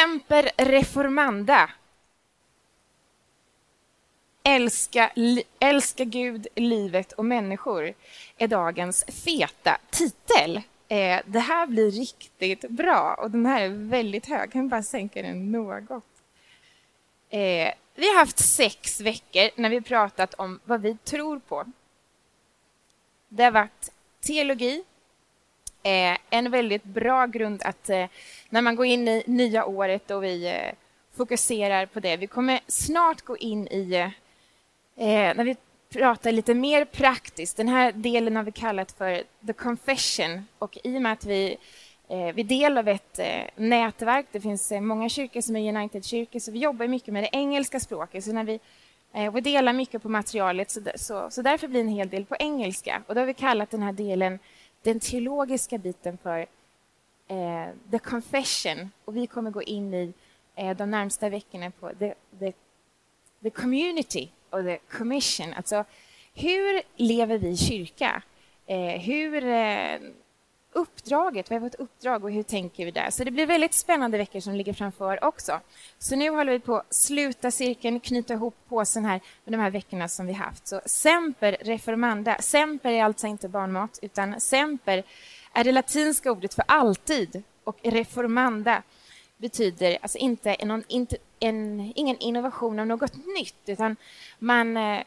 Semper reformanda. Älska, li, älska Gud, livet och människor är dagens feta titel. Eh, det här blir riktigt bra och den här är väldigt hög. Jag kan bara sänka den något. Eh, vi har haft sex veckor när vi pratat om vad vi tror på. Det har varit teologi, eh, en väldigt bra grund att eh, när man går in i nya året och vi eh, fokuserar på det. Vi kommer snart gå in i, eh, eh när vi pratar lite mer praktiskt, den här delen har vi kallat för the confession och i och med att vi eh, vi är del av ett eh, nätverk. Det finns många kyrkor som är United-kyrkor, så vi jobbar mycket med det engelska språket. Så när vi, vi delar mycket på materialet, så, så, så därför blir en hel del på engelska. Och då har vi kallat den här delen, den teologiska biten, för eh, the confession. Och vi kommer gå in i eh, de närmsta veckorna på the, the, the community och the commission. Alltså, hur lever vi i kyrka? Eh, hur eh, uppdraget, vad är vårt uppdrag och hur tänker vi där? Så det blir väldigt spännande veckor som ligger framför också. Så nu håller vi på att sluta cirkeln, knyta ihop påsen här med de här veckorna som vi haft. Så semper reformanda, semper är alltså inte barnmat, utan semper är det latinska ordet för alltid och reformanda betyder alltså inte, någon, inte en, ingen innovation av något nytt, utan man eh,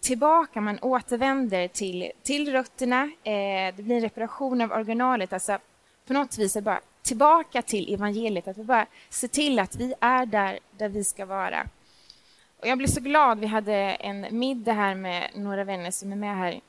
tillbaka, man återvänder till, till rötterna. Eh, det blir en reparation av originalet. Alltså, på något vis är bara tillbaka till evangeliet. Att vi bara ser till att vi är där, där vi ska vara. Och jag blev så glad. Vi hade en middag här med några vänner som är med här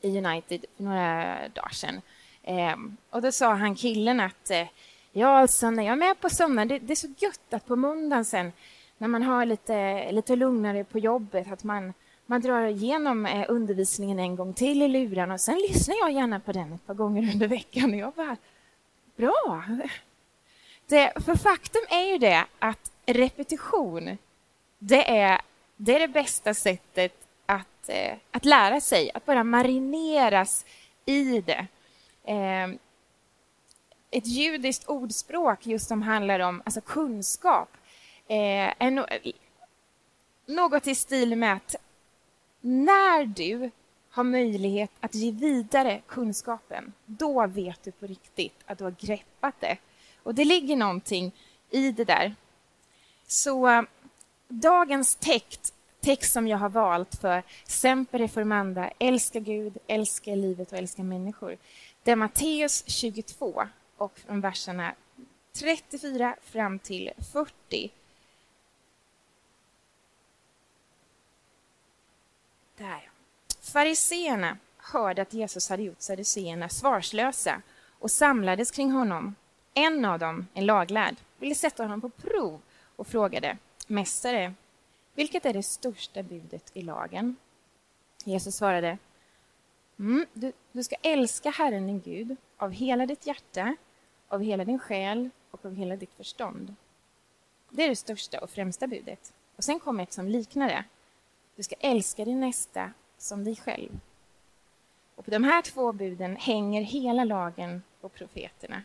i United för några dagar sedan. Eh, och då sa han killen att eh, ja, alltså, när jag är med på sommaren, det, det, är så gött att på måndagen sen när man har lite, lite lugnare på jobbet, att man man drar igenom eh, undervisningen en gång till i luren och sen lyssnar jag gärna på den ett par gånger under veckan. Och jag bara, bra! Det, för faktum är ju det att repetition, det är det, är det bästa sättet att, eh, att lära sig, att bara marineras i det. Ehm, ett judiskt ordspråk just som handlar om alltså kunskap eh, är något i stil med att när du har möjlighet att ge vidare kunskapen, då vet du på riktigt att du har greppat det. Och det ligger någonting i det där. Så eh, dagens text, text som jag har valt för Semper Reformanda, älska Gud, älska livet och älska människor, det är Matteus 22 och från verserna 34 fram till 40. Där. Fariseerna hörde att Jesus hade gjort saduceerna svarslösa och samlades kring honom. En av dem, en laglärd, ville sätta honom på prov och frågade Mästare, vilket är det största budet i lagen? Jesus svarade mm, du, du ska älska Herren din Gud av hela ditt hjärta, av hela din själ och av hela ditt förstånd. Det är det största och främsta budet. Och sen kommer ett som liknar det. Du ska älska din nästa som dig själv. Och på de här två buden hänger hela lagen och profeterna.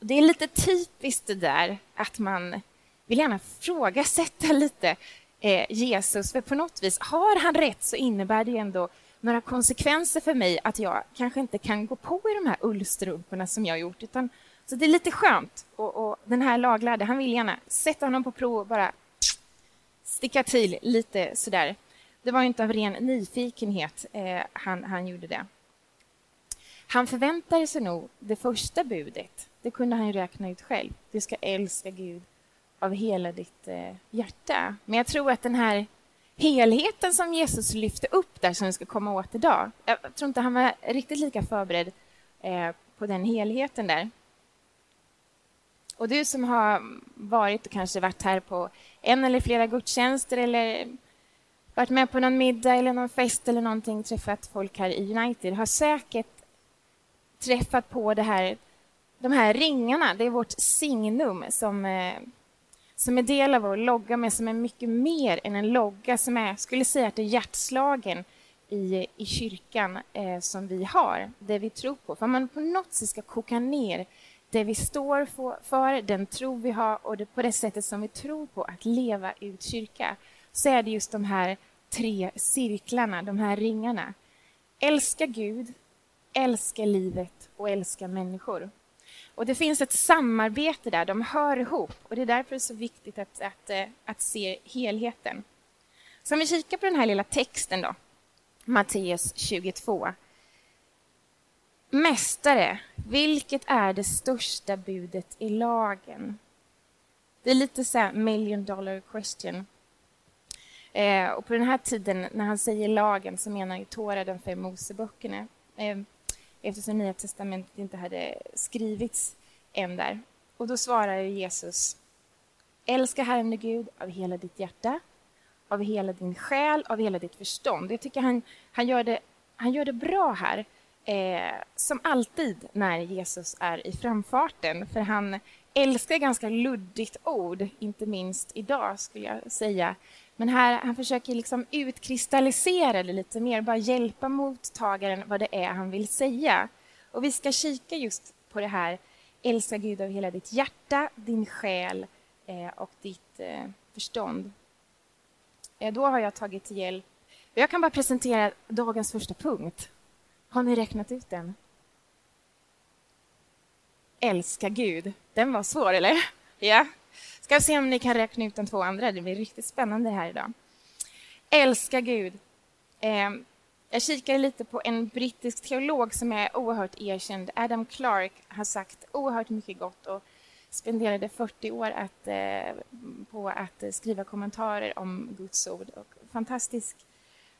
Det är lite typiskt det där att man vill gärna frågasätta lite eh, Jesus, för på något vis, har han rätt så innebär det ändå några konsekvenser för mig att jag kanske inte kan gå på i de här ullstrumporna som jag har gjort. Utan, så det är lite skönt. Och, och den här laglärde, han vill gärna sätta honom på prov och bara sticka till lite sådär. Det var inte av ren nyfikenhet eh, han, han gjorde det. Han förväntade sig nog det första budet. Det kunde han ju räkna ut själv. Du ska älska Gud av hela ditt eh, hjärta. Men jag tror att den här helheten som Jesus lyfte upp där som vi ska komma åt idag. Jag tror inte han var riktigt lika förberedd eh, på den helheten där. Och du som har varit och kanske varit här på en eller flera gudstjänster eller varit med på någon middag eller någon fest eller någonting, träffat folk här i United, har säkert träffat på det här, de här ringarna. Det är vårt signum som, eh, som är del av vår logga, men som är mycket mer än en logga, som är, skulle säga att det är hjärtslagen i, i kyrkan eh, som vi har, det vi tror på. För om man på något sätt ska koka ner det vi står för, den tro vi har och det, på det sättet som vi tror på att leva ut kyrka, så är det just de här tre cirklarna, de här ringarna. Älska Gud, älska livet och älska människor. Och Det finns ett samarbete där, de hör ihop och det är därför det är så viktigt att, att, eh, att se helheten. Så om vi kikar på den här lilla texten då, Matteus 22. Mästare, vilket är det största budet i lagen? Det är lite så här million dollar question. Eh, och på den här tiden, när han säger lagen, så menar ju Tora de fem Moseböckerna. Eh, eftersom Nya testamentet inte hade skrivits än där. Och då svarar Jesus Älska Herren Gud av hela ditt hjärta, av hela din själ, av hela ditt förstånd. Jag tycker han, han, gör, det, han gör det bra här. Eh, som alltid när Jesus är i framfarten, för han älskar ganska luddigt ord, inte minst idag skulle jag säga. Men här, han försöker liksom utkristallisera det lite mer, bara hjälpa mottagaren vad det är han vill säga. Och vi ska kika just på det här, älska Gud av hela ditt hjärta, din själ eh, och ditt eh, förstånd. Eh, då har jag tagit till hjälp, jag kan bara presentera dagens första punkt. Har ni räknat ut den? Älska Gud. Den var svår, eller? Ja. Ska se om ni kan räkna ut de två andra. Det blir riktigt spännande här idag. Älska Gud. Eh, jag kikade lite på en brittisk teolog som är oerhört erkänd. Adam Clark har sagt oerhört mycket gott och spenderade 40 år att, eh, på att skriva kommentarer om Guds ord. Och fantastisk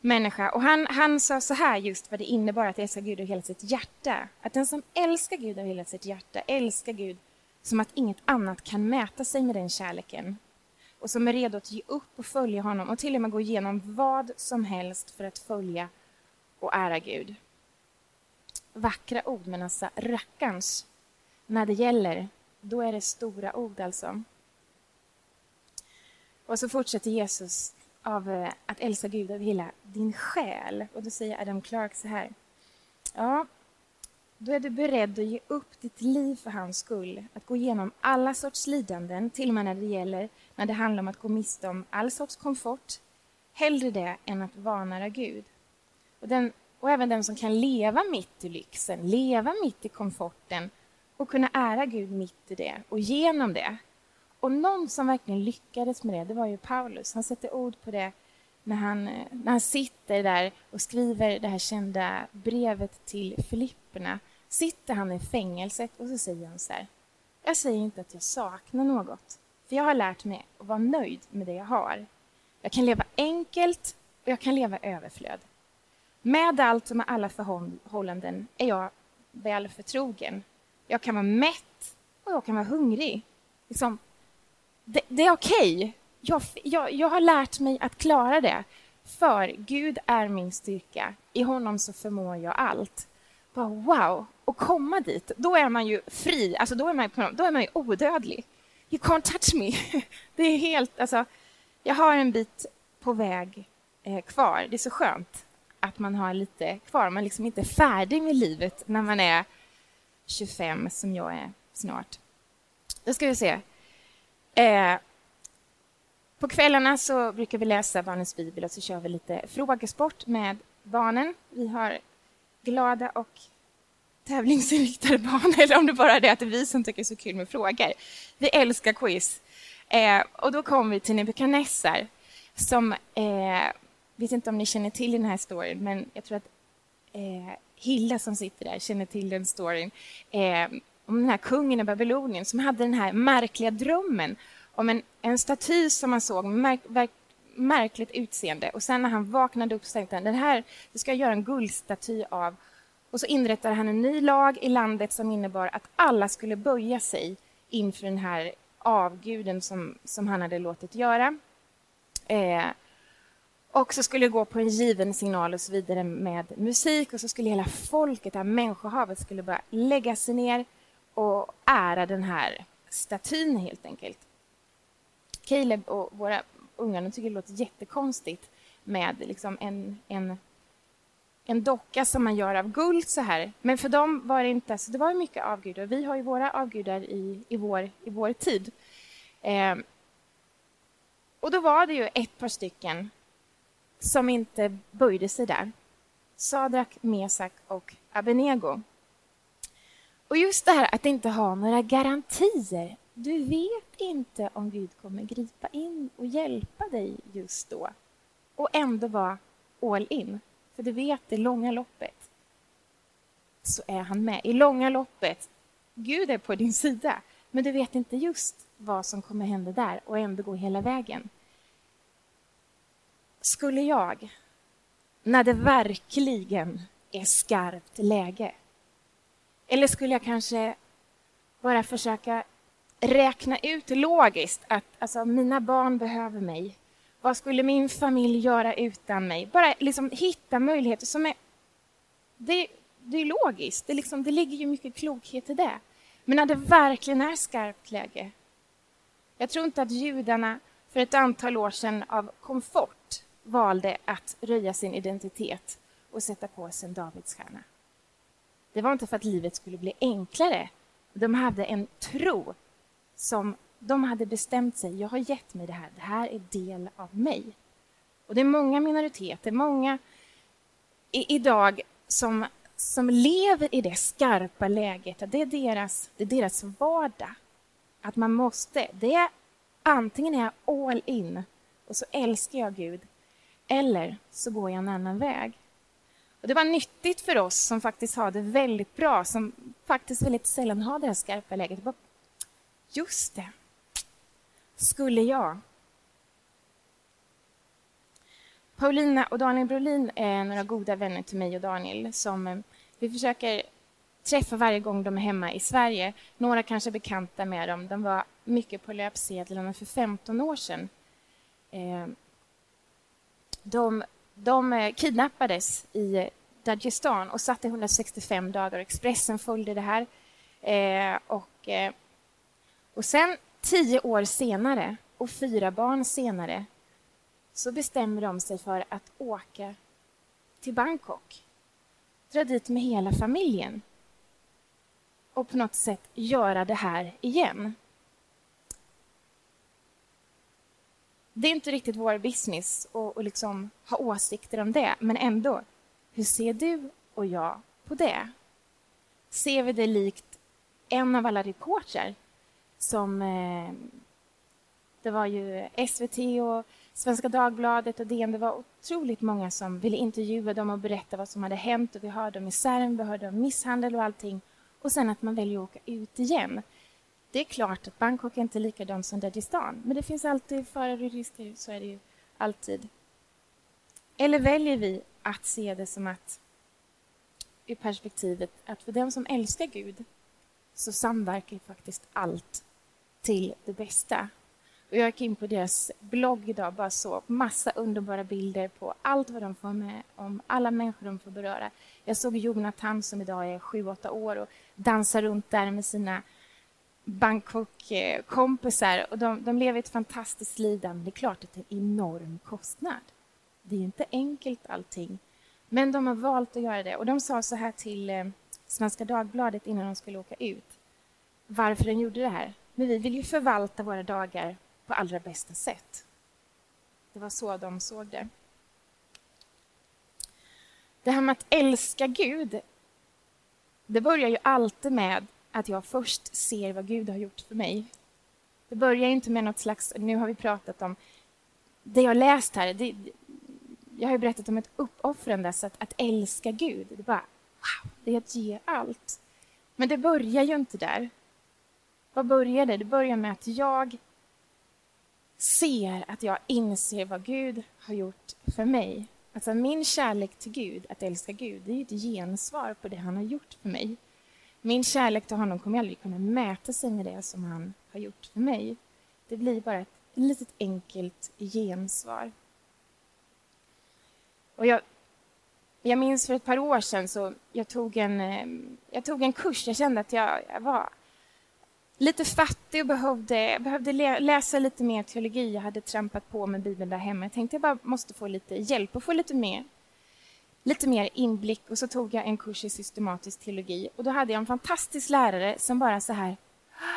människa. Och han, han sa så här just vad det innebar att älska Gud av hela sitt hjärta. Att den som älskar Gud av hela sitt hjärta älskar Gud som att inget annat kan mäta sig med den kärleken och som är redo att ge upp och följa honom och till och med gå igenom vad som helst för att följa och ära Gud. Vackra ord, men alltså rackarns. När det gäller, då är det stora ord alltså. Och så fortsätter Jesus av eh, att älska Gud av hela din själ. Och då säger Adam Clark så här. Ja, då är du beredd att ge upp ditt liv för hans skull, att gå igenom alla sorts lidanden, till och med när det gäller när det handlar om att gå miste om all sorts komfort. Hellre det än att vanära Gud. Och, den, och även den som kan leva mitt i lyxen, leva mitt i komforten och kunna ära Gud mitt i det och genom det. Och någon som verkligen lyckades med det, det var ju Paulus. Han sätter ord på det när han, när han sitter där och skriver det här kända brevet till Filipperna sitter han i fängelset och så säger han så här. Jag säger inte att jag saknar något, för jag har lärt mig att vara nöjd med det jag har. Jag kan leva enkelt och jag kan leva överflöd. Med allt och med alla förhållanden är jag väl förtrogen. Jag kan vara mätt och jag kan vara hungrig. Liksom, det, det är okej. Okay. Jag, jag, jag har lärt mig att klara det. För Gud är min styrka. I honom så förmår jag allt. Bara, wow! Och komma dit, då är man ju fri. Alltså, då, är man, då är man ju odödlig. You can't touch me. Det är helt... Alltså, jag har en bit på väg eh, kvar. Det är så skönt att man har lite kvar. Man liksom inte är färdig med livet när man är 25, som jag är snart. Då ska vi se. Eh, på kvällarna så brukar vi läsa Barnens bibel och så kör vi lite frågesport med barnen. Vi har glada och tävlingsinriktade barn eller om det bara är det att det är vi som tycker det är så kul med frågor. Vi älskar quiz. Eh, och då kommer vi till Nebukadnessar som, eh, vet inte om ni känner till den här storyn, men jag tror att eh, Hilda som sitter där känner till den storyn. Eh, om den här kungen i Babylonien som hade den här märkliga drömmen om en, en staty som man såg med märk, märkligt utseende. Och sen när han vaknade upp så tänkte han, den här det ska jag göra en guldstaty av. Och så inrättade han en ny lag i landet som innebar att alla skulle böja sig inför den här avguden som, som han hade låtit göra. Eh, och så skulle det gå på en given signal och så vidare med musik och så skulle hela folket, det här människohavet, skulle bara lägga sig ner och ära den här statyn helt enkelt. Caleb och våra ungar tycker det låter jättekonstigt med liksom en, en en docka som man gör av guld så här. Men för dem var det inte, så det var mycket avgudar. Vi har ju våra avgudar i, i, vår, i vår tid. Eh, och då var det ju ett par stycken som inte böjde sig där. Sadrak, Mesak och Abenego. Och just det här att inte ha några garantier. Du vet inte om Gud kommer gripa in och hjälpa dig just då. Och ändå vara all in. För du vet, det långa loppet så är han med. I långa loppet, Gud är på din sida. Men du vet inte just vad som kommer hända där och ändå gå hela vägen. Skulle jag, när det verkligen är skarpt läge, eller skulle jag kanske bara försöka räkna ut logiskt att alltså, mina barn behöver mig. Vad skulle min familj göra utan mig? Bara liksom hitta möjligheter som är... Det, det är logiskt, det, liksom, det ligger ju mycket klokhet i det. Men när det verkligen är skarpt läge. Jag tror inte att judarna för ett antal år sedan av komfort valde att röja sin identitet och sätta på sig en Davidsstjärna. Det var inte för att livet skulle bli enklare. De hade en tro som de hade bestämt sig. Jag har gett mig det här. Det här är del av mig. Och det är många minoriteter, många i, idag som, som lever i det skarpa läget. Det är, deras, det är deras vardag. Att man måste. Det är, antingen är jag all in och så älskar jag Gud eller så går jag en annan väg. Och det var nyttigt för oss som faktiskt har det väldigt bra, som faktiskt väldigt sällan har det här skarpa läget. Bara, just det, skulle jag... Paulina och Daniel Brolin är några goda vänner till mig och Daniel som eh, vi försöker träffa varje gång de är hemma i Sverige. Några kanske är bekanta med dem. De var mycket på löpsedlarna för 15 år sedan. Eh, de, de eh, kidnappades i eh, Dagestan och satt i 165 dagar. Expressen följde det här. Eh, och, och sen tio år senare och fyra barn senare så bestämmer de sig för att åka till Bangkok. Dra dit med hela familjen och på något sätt göra det här igen. Det är inte riktigt vår business att liksom ha åsikter om det, men ändå. Hur ser du och jag på det? Ser vi det likt en av alla reportrar som... Eh, det var ju SVT och Svenska Dagbladet och DN. Det var otroligt många som ville intervjua dem och berätta vad som hade hänt. Och vi hörde om misären, vi hörde om misshandel och allting. Och sen att man väljer att åka ut igen. Det är klart att Bangkok är inte likadant som Dagestan, men det finns alltid faror och risker, så är det ju alltid. Eller väljer vi att se det som att, ur perspektivet att för den som älskar Gud så samverkar faktiskt allt till det bästa. Och jag gick in på deras blogg idag bara så massa underbara bilder på allt vad de får med om, alla människor de får beröra. Jag såg Jonathan som idag är sju, åtta år och dansar runt där med sina Bangkok-kompisar och de, de lever ett fantastiskt liv där. men det är klart att det är en enorm kostnad. Det är inte enkelt allting. Men de har valt att göra det. Och de sa så här till eh, Svenska Dagbladet innan de skulle åka ut. Varför de gjorde det här? Men vi vill ju förvalta våra dagar på allra bästa sätt. Det var så de såg det. Det här med att älska Gud, det börjar ju alltid med att jag först ser vad Gud har gjort för mig. Det börjar inte med något slags, nu har vi pratat om det jag läst här. Det, jag har ju berättat om ett uppoffrande, så att, att älska Gud, det är bara wow, det är att ge allt. Men det börjar ju inte där. Vad börjar det? Det börjar med att jag ser att jag inser vad Gud har gjort för mig. Alltså min kärlek till Gud, att älska Gud, det är ett gensvar på det han har gjort för mig. Min kärlek till honom kommer aldrig kunna mäta sig med det som han har gjort för mig. Det blir bara ett litet enkelt gensvar. Och jag, jag minns för ett par år sedan så jag tog en, ehm, jag tog en kurs. Jag kände att jag, jag var lite fattig och behövde, behövde läsa lite mer teologi. Jag hade trampat på med Bibeln där hemma. Jag tänkte jag bara måste få lite hjälp och få lite mer lite mer inblick och så tog jag en kurs i systematisk teologi och då hade jag en fantastisk lärare som bara så här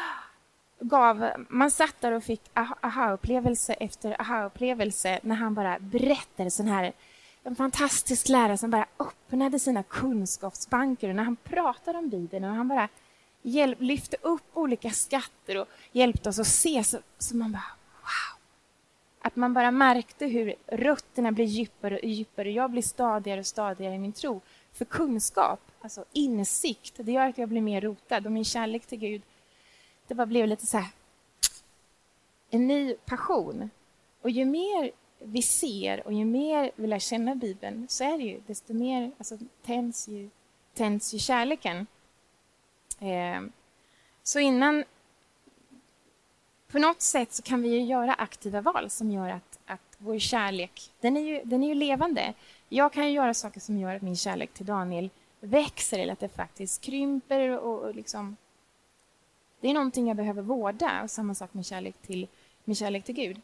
gav, man satt där och fick aha-upplevelse efter aha-upplevelse när han bara berättade sån här en fantastisk lärare som bara öppnade sina kunskapsbanker och när han pratade om Bibeln och han bara hjälp, lyfte upp olika skatter och hjälpte oss att se så, så man bara. Att man bara märkte hur rötterna blir djupare och djupare. Jag blir stadigare och stadigare i min tro. För kunskap, alltså insikt, det gör att jag blir mer rotad och min kärlek till Gud, det bara blev lite så här en ny passion. Och ju mer vi ser och ju mer vi lär känna Bibeln så är det ju desto mer alltså, tänds, ju, tänds ju kärleken. Eh, så innan... På något sätt så kan vi göra aktiva val som gör att, att vår kärlek, den är, ju, den är ju levande. Jag kan göra saker som gör att min kärlek till Daniel växer eller att det faktiskt krymper och, och liksom... Det är någonting jag behöver vårda och samma sak med kärlek till, min kärlek till Gud.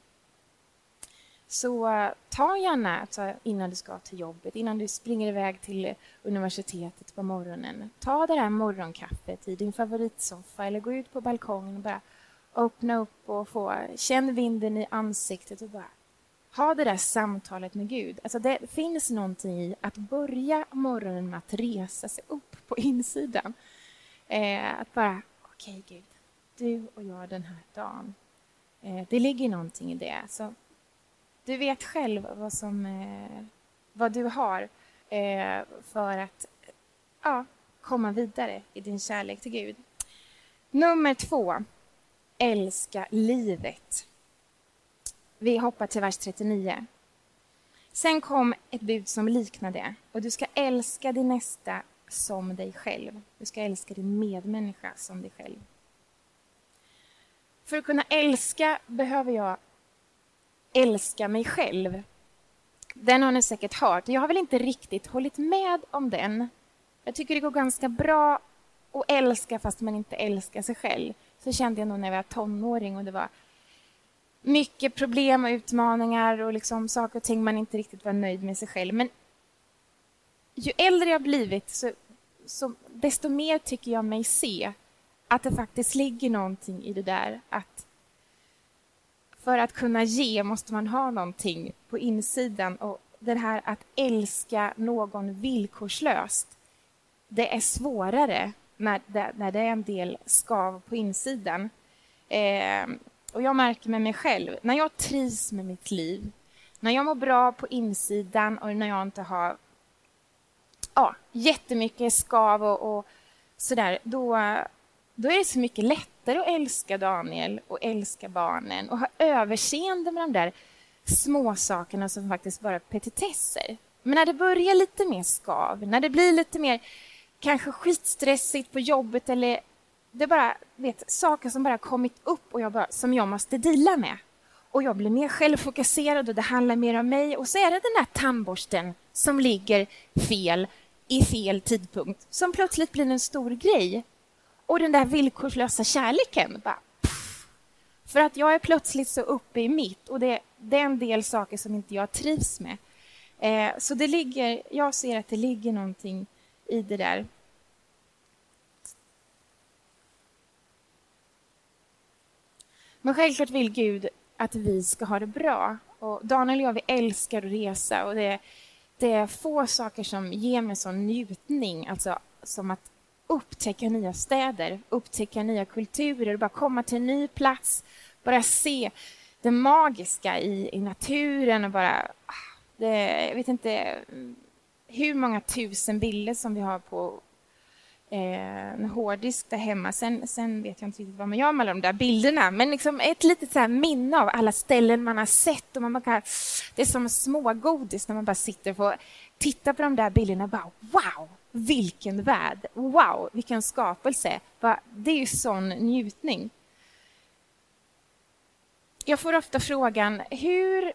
Så eh, ta gärna alltså, innan du ska till jobbet, innan du springer iväg till universitetet på morgonen. Ta det där morgonkaffet i din favoritsoffa eller gå ut på balkongen och bara öppna upp och få känn vinden i ansiktet och bara ha det där samtalet med Gud. Alltså det finns någonting i att börja morgonen med att resa sig upp på insidan. Eh, att bara, okej okay, Gud, du och jag den här dagen. Eh, det ligger någonting i det. Så du vet själv vad, som, eh, vad du har eh, för att ja, komma vidare i din kärlek till Gud. Nummer två. Älska livet. Vi hoppar till vers 39. Sen kom ett bud som liknade det. Och du ska älska din nästa som dig själv. Du ska älska din medmänniska som dig själv. För att kunna älska behöver jag älska mig själv. Den har ni säkert hört. Jag har väl inte riktigt hållit med om den. Jag tycker det går ganska bra att älska fast man inte älskar sig själv. Så kände jag nog när jag var tonåring och det var mycket problem och utmaningar och liksom saker och ting man inte riktigt var nöjd med sig själv. Men ju äldre jag blivit så, så desto mer tycker jag mig se att det faktiskt ligger någonting i det där att för att kunna ge måste man ha någonting på insidan. Och det här att älska någon villkorslöst, det är svårare när det, när det är en del skav på insidan. Eh, och jag märker med mig själv, när jag trivs med mitt liv, när jag mår bra på insidan och när jag inte har ja, jättemycket skav och, och sådär, då, då är det så mycket lättare att älska Daniel och älska barnen och ha överseende med de där småsakerna som faktiskt bara är petitesser. Men när det börjar lite mer skav, när det blir lite mer kanske skitstressigt på jobbet eller det är bara vet, saker som bara kommit upp och jag bara, som jag måste dela med. Och jag blir mer självfokuserad och det handlar mer om mig och så är det den där tandborsten som ligger fel i fel tidpunkt som plötsligt blir en stor grej och den där villkorslösa kärleken. Bara, för att jag är plötsligt så uppe i mitt och det, det är en del saker som inte jag trivs med. Eh, så det ligger, jag ser att det ligger någonting i det där. Men självklart vill Gud att vi ska ha det bra. Och Daniel och jag vi älskar att resa och det, det är få saker som ger mig sån njutning, alltså som att upptäcka nya städer, upptäcka nya kulturer, bara komma till en ny plats, bara se det magiska i, i naturen och bara... Ah, det, jag vet inte hur många tusen bilder som vi har på eh, en hårddisk där hemma. Sen, sen vet jag inte riktigt vad man gör med alla de där bilderna, men liksom ett litet så minne av alla ställen man har sett. Och man bara, det är som smågodis när man bara sitter och får titta på de där bilderna och bara wow! vilken värld! Wow, vilken skapelse! Det är ju sån njutning. Jag får ofta frågan, hur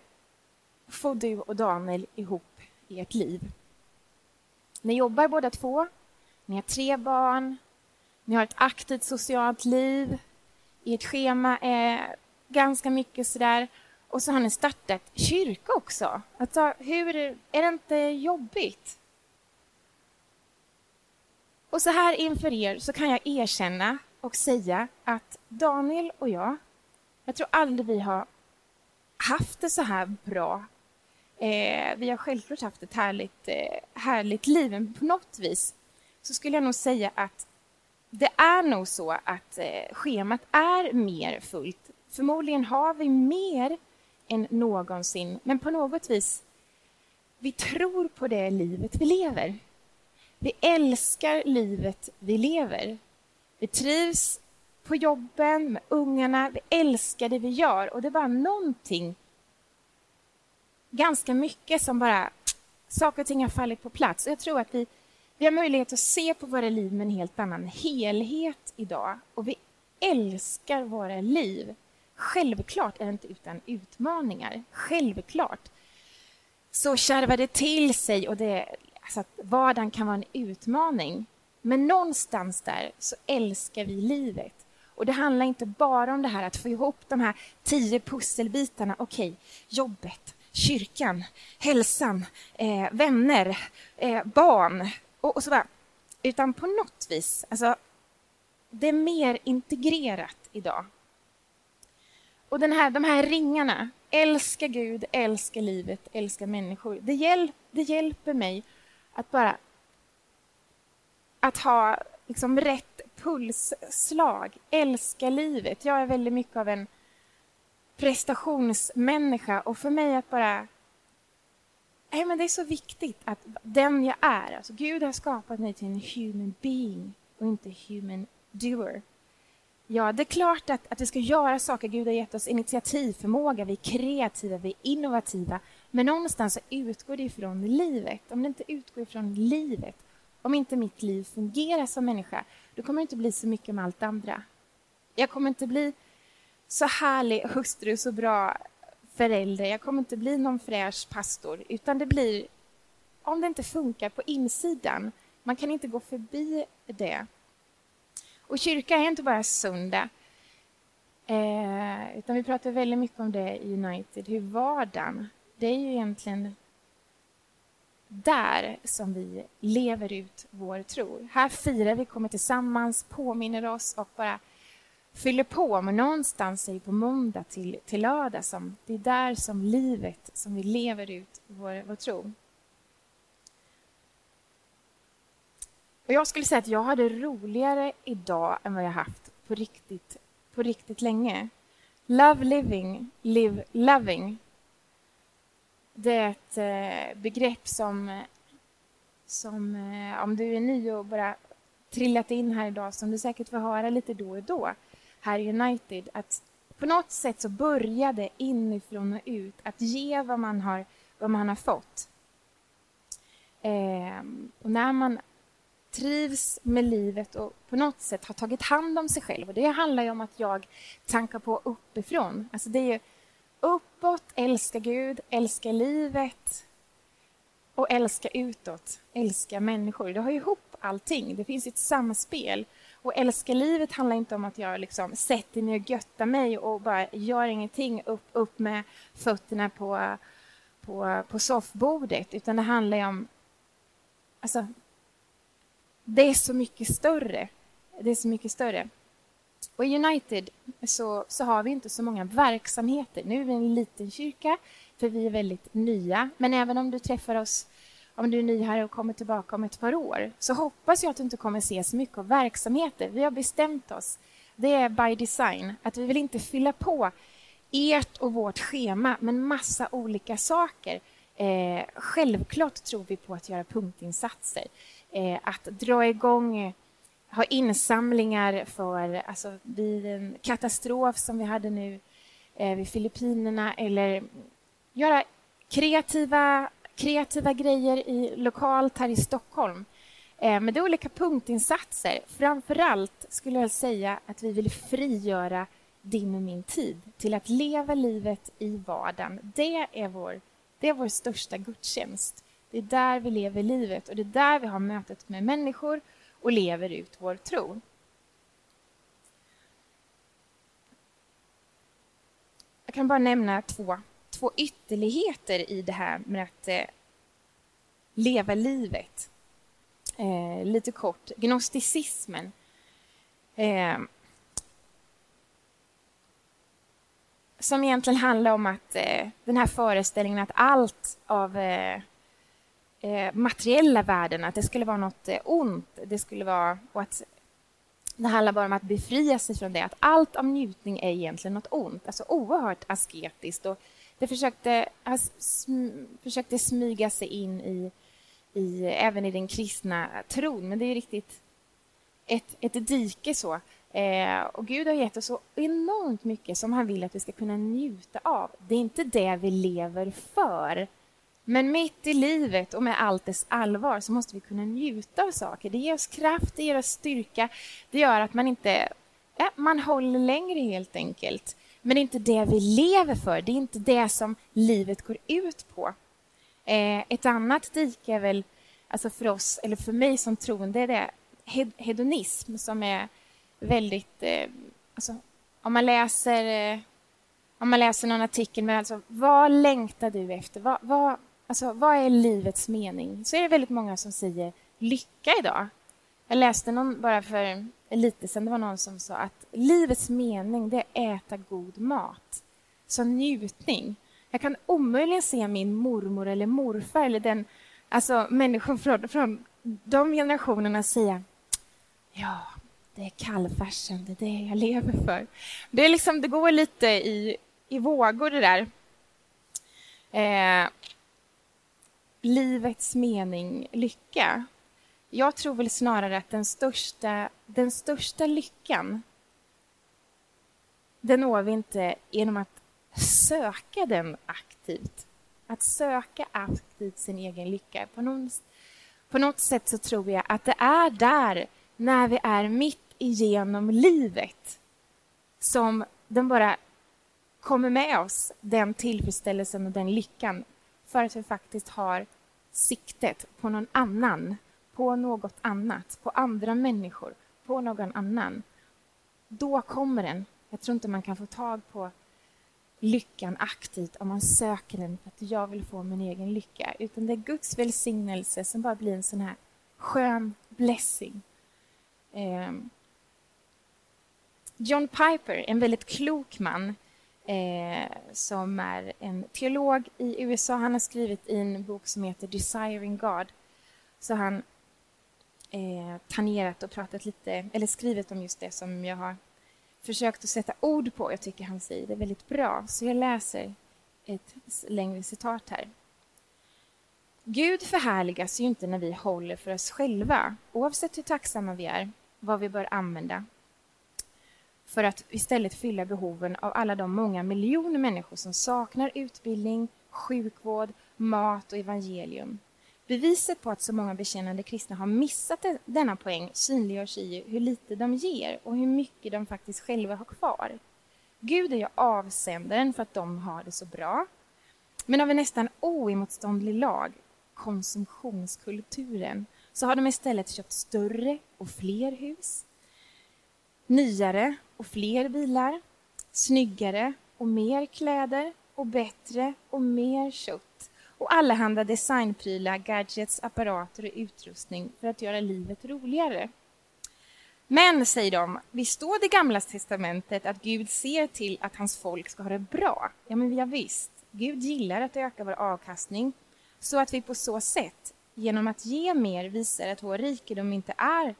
får du och Daniel ihop ert liv? Ni jobbar båda två, ni har tre barn, ni har ett aktivt socialt liv, ert schema är ganska mycket sådär. Och så har ni startat kyrka också. Alltså, hur, är det inte jobbigt? Och så här inför er så kan jag erkänna och säga att Daniel och jag, jag tror aldrig vi har haft det så här bra. Eh, vi har självklart haft ett härligt, eh, härligt liv, men på något vis så skulle jag nog säga att det är nog så att eh, schemat är mer fullt. Förmodligen har vi mer än någonsin, men på något vis vi tror på det livet vi lever. Vi älskar livet vi lever. Vi trivs på jobben, med ungarna. Vi älskar det vi gör. Och det är bara någonting, ganska mycket, som bara... Saker och ting har fallit på plats. Jag tror att vi, vi har möjlighet att se på våra liv med en helt annan helhet idag. Och vi älskar våra liv. Självklart är det inte utan utmaningar. Självklart så kärvar det till sig och det, alltså att vardagen kan vara en utmaning. Men någonstans där så älskar vi livet. Och det handlar inte bara om det här att få ihop de här tio pusselbitarna. Okej, okay, jobbet, kyrkan, hälsan, eh, vänner, eh, barn och, och så vidare. Utan på något vis, alltså, det är mer integrerat idag. Och den här, de här ringarna, älska Gud, älska livet, älska människor. Det, hjäl det hjälper mig att bara att ha liksom rätt pulsslag, älska livet. Jag är väldigt mycket av en prestationsmänniska och för mig att bara... Nej, men det är så viktigt att den jag är, alltså Gud har skapat mig till en human being och inte human doer. Ja, det är klart att, att vi ska göra saker. Gud har gett oss initiativförmåga, vi är kreativa, vi är innovativa. Men någonstans så utgår det ifrån livet. Om det inte utgår ifrån livet, om inte mitt liv fungerar som människa, då kommer det inte bli så mycket med allt andra. Jag kommer inte bli så härlig hustru, så bra förälder. Jag kommer inte bli någon fräsch pastor, utan det blir om det inte funkar på insidan. Man kan inte gå förbi det. Och kyrka är inte bara söndag. Eh, utan vi pratar väldigt mycket om det i United, hur vardagen, det är ju egentligen där som vi lever ut vår tro. Här firar vi, kommer tillsammans, påminner oss och bara fyller på. Men någonstans är det på måndag till, till lördag som det är där som livet, som vi lever ut vår, vår tro. Och jag skulle säga att jag hade roligare idag än vad jag haft på riktigt, på riktigt länge. Love living, live loving. Det är ett eh, begrepp som, som eh, om du är ny och bara trillat in här idag, som du säkert får höra lite då och då här i United, att på något sätt så började inifrån och ut att ge vad man har, vad man har fått. Eh, och när man trivs med livet och på något sätt har tagit hand om sig själv. Och det handlar ju om att jag tankar på uppifrån. Alltså det är ju uppåt, älska Gud, älska livet och älska utåt, älska människor. Det har ju ihop allting. Det finns ett samspel. Och älska livet handlar inte om att jag liksom sätter mig och göttar mig och bara gör ingenting, upp, upp med fötterna på, på, på soffbordet, utan det handlar om alltså, det är så mycket större. Det är så mycket större. Och I United så, så har vi inte så många verksamheter. Nu är vi en liten kyrka, för vi är väldigt nya. Men även om du träffar oss, om du är ny här och kommer tillbaka om ett par år, så hoppas jag att du inte kommer se så mycket av verksamheter. Vi har bestämt oss, det är by design, att vi vill inte fylla på ert och vårt schema med massa olika saker. Eh, självklart tror vi på att göra punktinsatser eh, att dra igång ha insamlingar för alltså, vid en katastrof som vi hade nu eh, vid Filippinerna eller göra kreativa, kreativa grejer i, lokalt här i Stockholm. Eh, men det är olika punktinsatser. Framför allt skulle jag säga att vi vill frigöra din och min tid till att leva livet i vardagen. Det är vår, det är vår största gudstjänst. Det är där vi lever livet och det är där vi har mötet med människor och lever ut vår tro. Jag kan bara nämna två, två ytterligheter i det här med att eh, leva livet. eh, lite kort, gnosticismen. Eh, som egentligen handlar om att eh, den här föreställningen att allt av eh, eh, materiella värden, att det skulle vara något eh, ont, det skulle vara, och att det handlar bara om att befria sig från det, att allt av njutning är egentligen något ont, alltså oerhört asketiskt. Och det försökte, sm, försökte smyga sig in i, i, även i den kristna tron, men det är riktigt ett, ett dike så. Eh, och Gud har gett oss så enormt mycket som han vill att vi ska kunna njuta av. Det är inte det vi lever för. Men mitt i livet och med allt dess allvar så måste vi kunna njuta av saker. Det ger oss kraft, det ger oss styrka. Det gör att man inte... Ja, man håller längre helt enkelt. Men det är inte det vi lever för. Det är inte det som livet går ut på. Eh, ett annat dike är väl, alltså för oss, eller för mig som troende, det är hedonism som är väldigt... Eh, alltså, om man läser... Eh, om man läser någon artikel med alltså, vad längtar du efter? Vad, vad, alltså, vad är livets mening? Så är det väldigt många som säger lycka idag. Jag läste någon bara för lite sedan, det var någon som sa att livets mening det är att äta god mat. Så njutning. Jag kan omöjligen se min mormor eller morfar eller den, alltså människor från, från de generationerna säga ja, det är kalvfärsen, det är det jag lever för. Det, är liksom, det går lite i, i vågor det där. Eh, livets mening, lycka. Jag tror väl snarare att den största, den största lyckan den når vi inte genom att söka den aktivt. Att söka aktivt sin egen lycka. På någon, på något sätt så tror jag att det är där, när vi är mitt igenom livet, som den bara kommer med oss, den tillfredsställelsen och den lyckan, för att vi faktiskt har siktet på någon annan, på något annat, på andra människor, på någon annan. Då kommer den. Jag tror inte man kan få tag på lyckan aktivt om man söker den för att jag vill få min egen lycka. Utan det är Guds välsignelse som bara blir en sån här skön blessing. Eh. John Piper, en väldigt klok man eh, som är en teolog i USA. Han har skrivit i en bok som heter Desiring God. Så han eh, tangerat och pratat lite, eller skrivit om just det som jag har försökt att sätta ord på. Jag tycker han säger det väldigt bra. Så jag läser ett längre citat här. Gud förhärligas ju inte när vi håller för oss själva, oavsett hur tacksamma vi är, vad vi bör använda för att istället fylla behoven av alla de många miljoner människor som saknar utbildning, sjukvård, mat och evangelium. Beviset på att så många bekännande kristna har missat denna poäng synliggörs i hur lite de ger och hur mycket de faktiskt själva har kvar. Gud är ju avsändaren för att de har det så bra. Men av en nästan oemotståndlig lag, konsumtionskulturen, så har de istället köpt större och fler hus, nyare och fler bilar, snyggare och mer kläder och bättre och mer kött och allehanda designprylar, gadgets, apparater och utrustning för att göra livet roligare. Men, säger de, vi står det gamla testamentet att Gud ser till att hans folk ska ha det bra. Ja, men ja, visst. Gud gillar att öka vår avkastning så att vi på så sätt, genom att ge mer, visar att vår rikedom inte är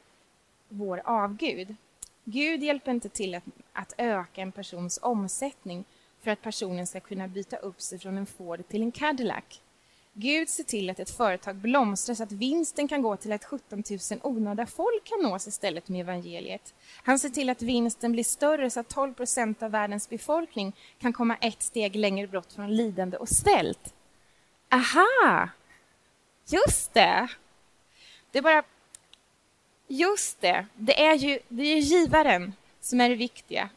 vår avgud. Gud hjälper inte till att, att öka en persons omsättning för att personen ska kunna byta upp sig från en Ford till en Cadillac. Gud ser till att ett företag blomstrar så att vinsten kan gå till att 17 000 onödiga folk kan nås istället med evangeliet. Han ser till att vinsten blir större så att 12 procent av världens befolkning kan komma ett steg längre bort från lidande och svält. Aha! Just det! Det är bara Just det, det är ju det är givaren som är det viktiga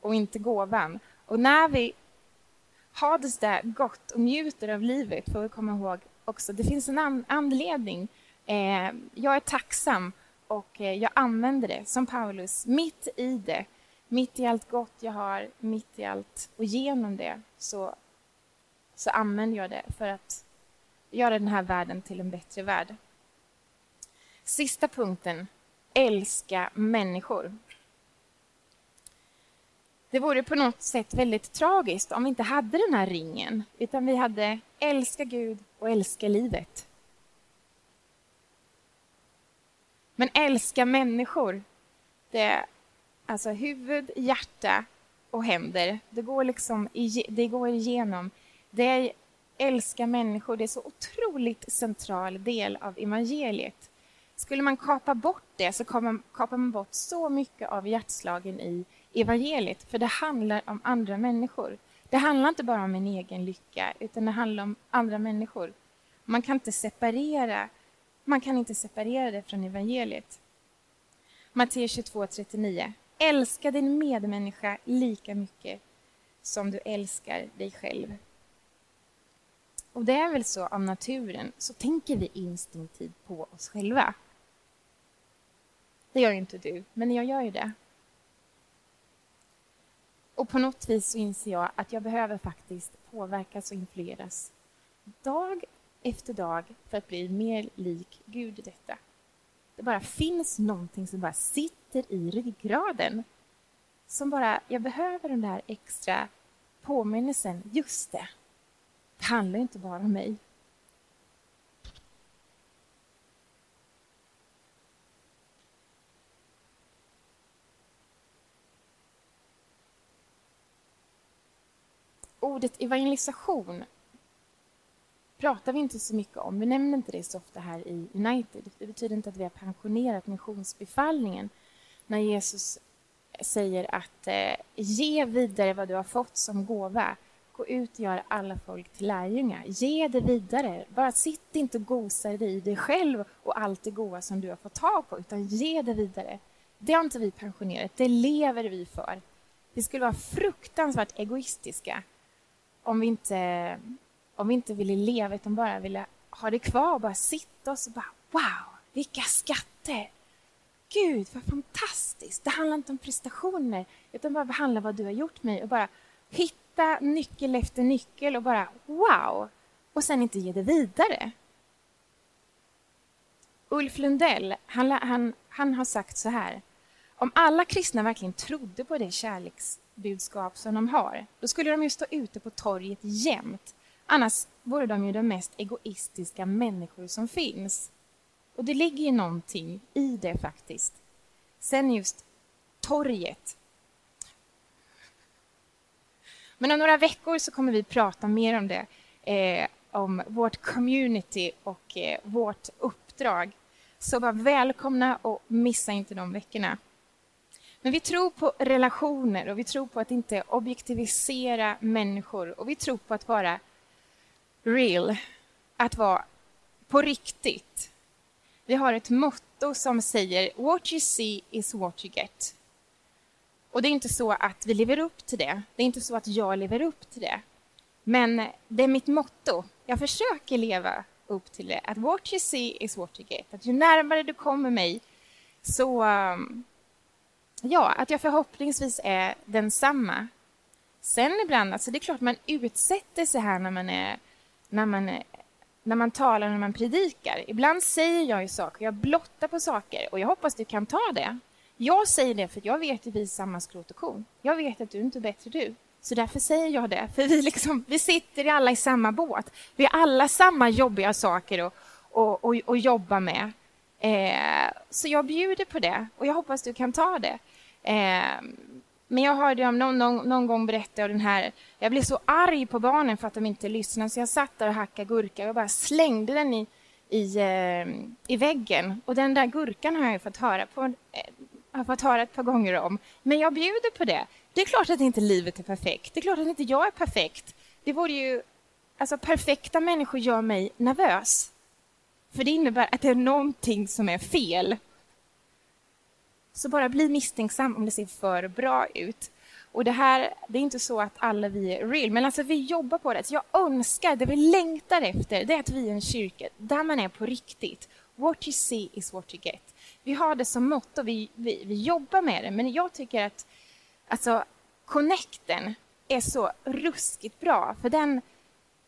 och inte gåvan. Och när vi har det där gott och njuter av livet får vi komma ihåg också, det finns en an anledning. Eh, jag är tacksam och eh, jag använder det som Paulus, mitt i det, mitt i allt gott jag har, mitt i allt och genom det så, så använder jag det för att göra den här världen till en bättre värld. Sista punkten, älska människor. Det vore på något sätt väldigt tragiskt om vi inte hade den här ringen, utan vi hade älska Gud och älska livet. Men älska människor, det är alltså huvud, hjärta och händer. Det går liksom det går igenom. Det är älska människor, det är så otroligt central del av evangeliet. Skulle man kapa bort det så kapar man bort så mycket av hjärtslagen i evangeliet, för det handlar om andra människor. Det handlar inte bara om en egen lycka, utan det handlar om andra människor. Man kan inte separera, man kan inte separera det från evangeliet. Matteus 22.39. Älska din medmänniska lika mycket som du älskar dig själv. Och det är väl så av naturen, så tänker vi instinktivt på oss själva. Det gör inte du, men jag gör ju det. Och på något vis så inser jag att jag behöver faktiskt påverkas och influeras dag efter dag för att bli mer lik Gud i detta. Det bara finns någonting som bara sitter i ryggraden. Som bara, jag behöver den där extra påminnelsen. Just det, det handlar inte bara om mig. Ordet evangelisation pratar vi inte så mycket om. Vi nämner inte det så ofta här i United. Det betyder inte att vi har pensionerat missionsbefallningen när Jesus säger att eh, ge vidare vad du har fått som gåva. Gå ut och gör alla folk till lärjungar. Ge det vidare. Bara sitt inte och gosa i dig själv och allt det goda som du har fått tag på, utan ge det vidare. Det har inte vi pensionerat, det lever vi för. Vi skulle vara fruktansvärt egoistiska om vi inte, om vi inte ville leva utan bara ville ha det kvar och bara sitta och så bara wow, vilka skatter! Gud, vad fantastiskt! Det handlar inte om prestationer utan bara behandla vad du har gjort mig och bara hitta nyckel efter nyckel och bara wow! Och sen inte ge det vidare. Ulf Lundell, han, han, han har sagt så här. Om alla kristna verkligen trodde på det kärleks budskap som de har, då skulle de ju stå ute på torget jämt. Annars vore de ju de mest egoistiska människor som finns. Och det ligger ju någonting i det faktiskt. Sen just torget. Men om några veckor så kommer vi prata mer om det, eh, om vårt community och eh, vårt uppdrag. Så var välkomna och missa inte de veckorna. Men vi tror på relationer och vi tror på att inte objektivisera människor och vi tror på att vara real, att vara på riktigt. Vi har ett motto som säger What you see is what you get. Och det är inte så att vi lever upp till det. Det är inte så att jag lever upp till det. Men det är mitt motto. Jag försöker leva upp till det. Att what you see is what you get. Att ju närmare du kommer mig så um, Ja, att jag förhoppningsvis är densamma. Sen ibland, alltså det är klart man utsätter sig här när man, är, när man, är, när man talar, när man predikar. Ibland säger jag ju saker, jag blottar på saker och jag hoppas du kan ta det. Jag säger det för jag vet att vi är samma skrot och korn. Jag vet att du inte är bättre du. Så därför säger jag det, för vi, liksom, vi sitter alla i samma båt. Vi har alla samma jobbiga saker att och, och, och jobba med. Eh, så jag bjuder på det och jag hoppas du kan ta det. Eh, men jag hörde om någon, någon, någon gång berätta om den här... Jag blev så arg på barnen för att de inte lyssnade så jag satt där och hackade gurka och bara slängde den i, i, eh, i väggen. Och den där gurkan har jag fått höra, på, eh, har fått höra ett par gånger om. Men jag bjuder på det. Det är klart att inte livet är perfekt. Det är klart att inte jag är perfekt. Det vore ju... Alltså, perfekta människor gör mig nervös. För det innebär att det är någonting som är fel. Så bara bli misstänksam om det ser för bra ut. Och det här, det är inte så att alla vi är real, men alltså vi jobbar på det. Så jag önskar, det vi längtar efter, det är att vi är en kyrka där man är på riktigt. What you see is what you get. Vi har det som motto, vi, vi, vi jobbar med det, men jag tycker att alltså, connecten är så ruskigt bra, för den,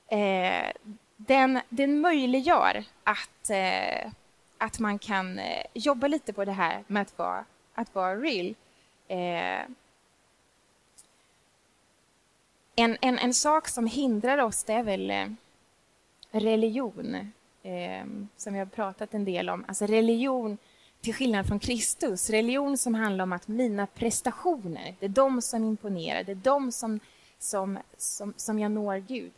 eh, den, den möjliggör att eh, att man kan eh, jobba lite på det här med att vara, att vara real. Eh, en, en, en sak som hindrar oss det är väl eh, religion, eh, som vi har pratat en del om. Alltså religion till skillnad från Kristus. Religion som handlar om att mina prestationer, det är de som imponerar, det är de som, som, som, som jag når Gud.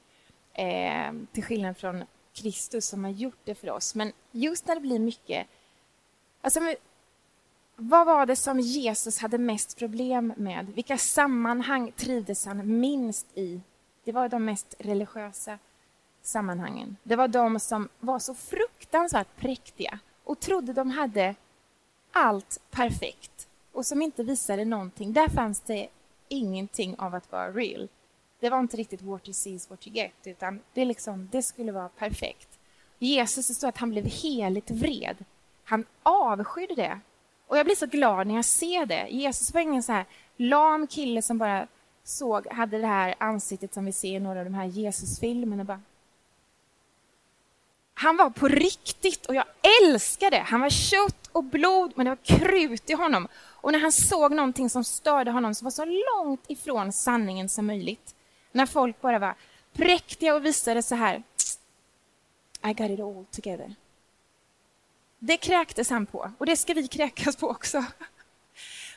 Eh, till skillnad från Kristus som har gjort det för oss. Men just när det blir mycket... Alltså, vad var det som Jesus hade mest problem med? Vilka sammanhang trivdes han minst i? Det var de mest religiösa sammanhangen. Det var de som var så fruktansvärt präktiga och trodde de hade allt perfekt och som inte visade någonting. Där fanns det ingenting av att vara real. Det var inte riktigt what you see is what you get, utan det, liksom, det skulle vara perfekt. Jesus, det står att han blev heligt vred. Han avskydde det. Och jag blir så glad när jag ser det. Jesus var ingen så här lam kille som bara såg, hade det här ansiktet som vi ser i några av de här Jesusfilmerna. Bara. Han var på riktigt och jag älskade det. Han var kött och blod, men det var krut i honom. Och när han såg någonting som störde honom som var så långt ifrån sanningen som möjligt, när folk bara var präktiga och visade så här, I got it all together. Det kräktes han på, och det ska vi kräkas på också.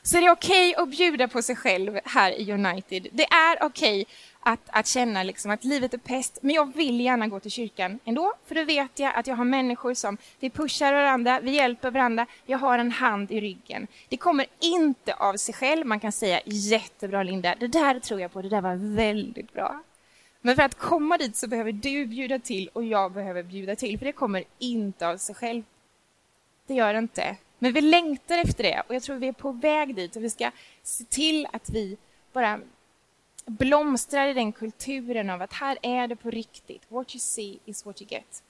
Så det är okej okay att bjuda på sig själv här i United. Det är okej okay att, att känna liksom att livet är pest, men jag vill gärna gå till kyrkan ändå, för då vet jag att jag har människor som vi pushar varandra, vi hjälper varandra, jag har en hand i ryggen. Det kommer inte av sig själv, man kan säga jättebra Linda, det där tror jag på, det där var väldigt bra. Men för att komma dit så behöver du bjuda till och jag behöver bjuda till, för det kommer inte av sig själv. Det gör det inte. Men vi längtar efter det och jag tror vi är på väg dit och vi ska se till att vi bara blomstrar i den kulturen av att här är det på riktigt. What you see is what you get.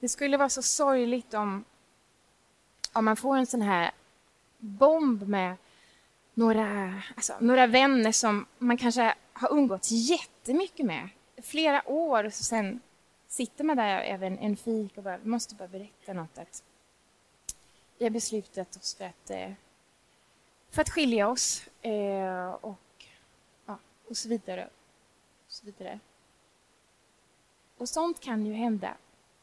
Det skulle vara så sorgligt om, om man får en sån här bomb med några, alltså, några vänner som man kanske har umgåtts jättemycket med flera år och så sen sitter man där över en, en fik och bara, vi måste bara berätta något. Att vi har beslutat oss för att eh, för att skilja oss eh, och, ja, och så vidare. Och så vidare. Och sånt kan ju hända.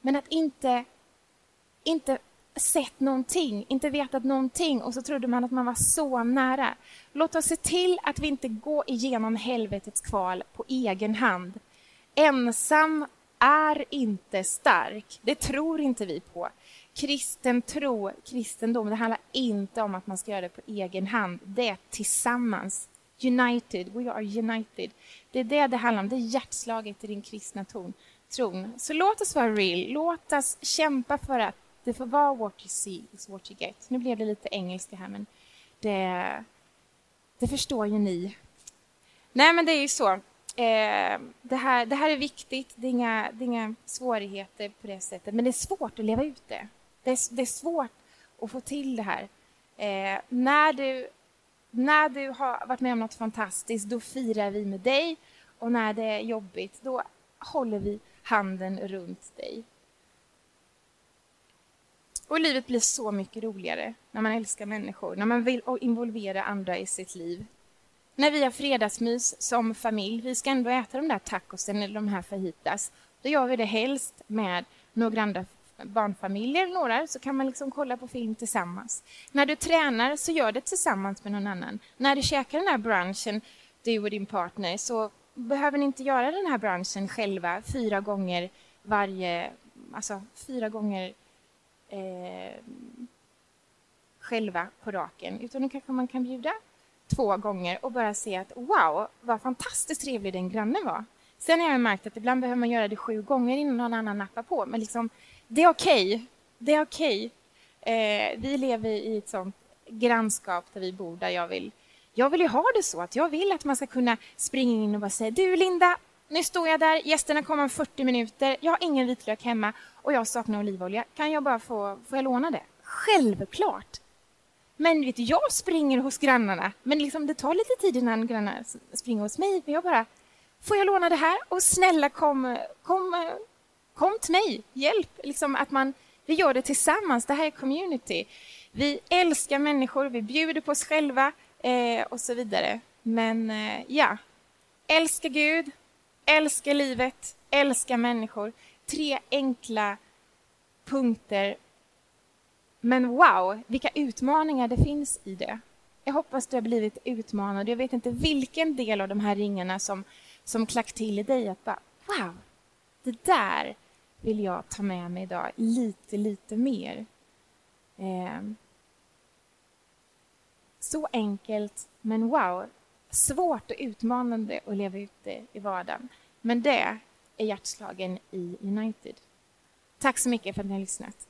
Men att inte, inte sett någonting, inte vetat någonting och så trodde man att man var så nära. Låt oss se till att vi inte går igenom helvetets kval på egen hand. Ensam är inte stark. Det tror inte vi på kristen tro, kristendom, det handlar inte om att man ska göra det på egen hand. Det är tillsammans. United, we are united. Det är det det handlar om, det är hjärtslaget i din kristna ton, tron. Så låt oss vara real, låt oss kämpa för att det får vara what you see is what you get. Nu blev det lite engelska här, men det, det förstår ju ni. Nej, men det är ju så. Eh, det, här, det här är viktigt, det är, inga, det är inga svårigheter på det sättet, men det är svårt att leva ut det. Det är, det är svårt att få till det här. Eh, när, du, när du har varit med om något fantastiskt, då firar vi med dig. Och när det är jobbigt, då håller vi handen runt dig. Och livet blir så mycket roligare när man älskar människor, när man vill involvera andra i sitt liv. När vi har fredagsmys som familj, vi ska ändå äta de där tacosen eller de här fajitas, då gör vi det helst med några andra barnfamiljer, några, så kan man liksom kolla på film tillsammans. När du tränar så gör det tillsammans med någon annan. När du käkar den här brunchen, du och din partner, så behöver ni inte göra den här brunchen själva fyra gånger varje, alltså fyra gånger eh, själva på raken, utan då kanske man kan bjuda två gånger och bara se att wow, vad fantastiskt trevlig den grannen var. Sen har jag märkt att ibland behöver man göra det sju gånger innan någon annan nappar på, men liksom det är okej. Okay. Det är okej. Okay. Eh, vi lever i ett sånt grannskap där vi bor, där jag vill... Jag vill ju ha det så att jag vill att man ska kunna springa in och bara säga du Linda, nu står jag där, gästerna kommer om 40 minuter, jag har ingen vitlök hemma och jag saknar olivolja. Kan jag bara få, får jag låna det? Självklart! Men vet du, jag springer hos grannarna, men liksom det tar lite tid innan grannarna springer hos mig. men jag bara, får jag låna det här? Och snälla kom, kom kom till mig, hjälp! Liksom att man, vi gör det tillsammans, det här är community. Vi älskar människor, vi bjuder på oss själva eh, och så vidare. Men eh, ja, älska Gud, älska livet, älska människor. Tre enkla punkter. Men wow, vilka utmaningar det finns i det. Jag hoppas du har blivit utmanad. Jag vet inte vilken del av de här ringarna som, som klack till i dig. Att bara, wow, det där vill jag ta med mig idag lite, lite mer. Eh, så enkelt, men wow, svårt och utmanande att leva ute i vardagen. Men det är hjärtslagen i United. Tack så mycket för att ni har lyssnat.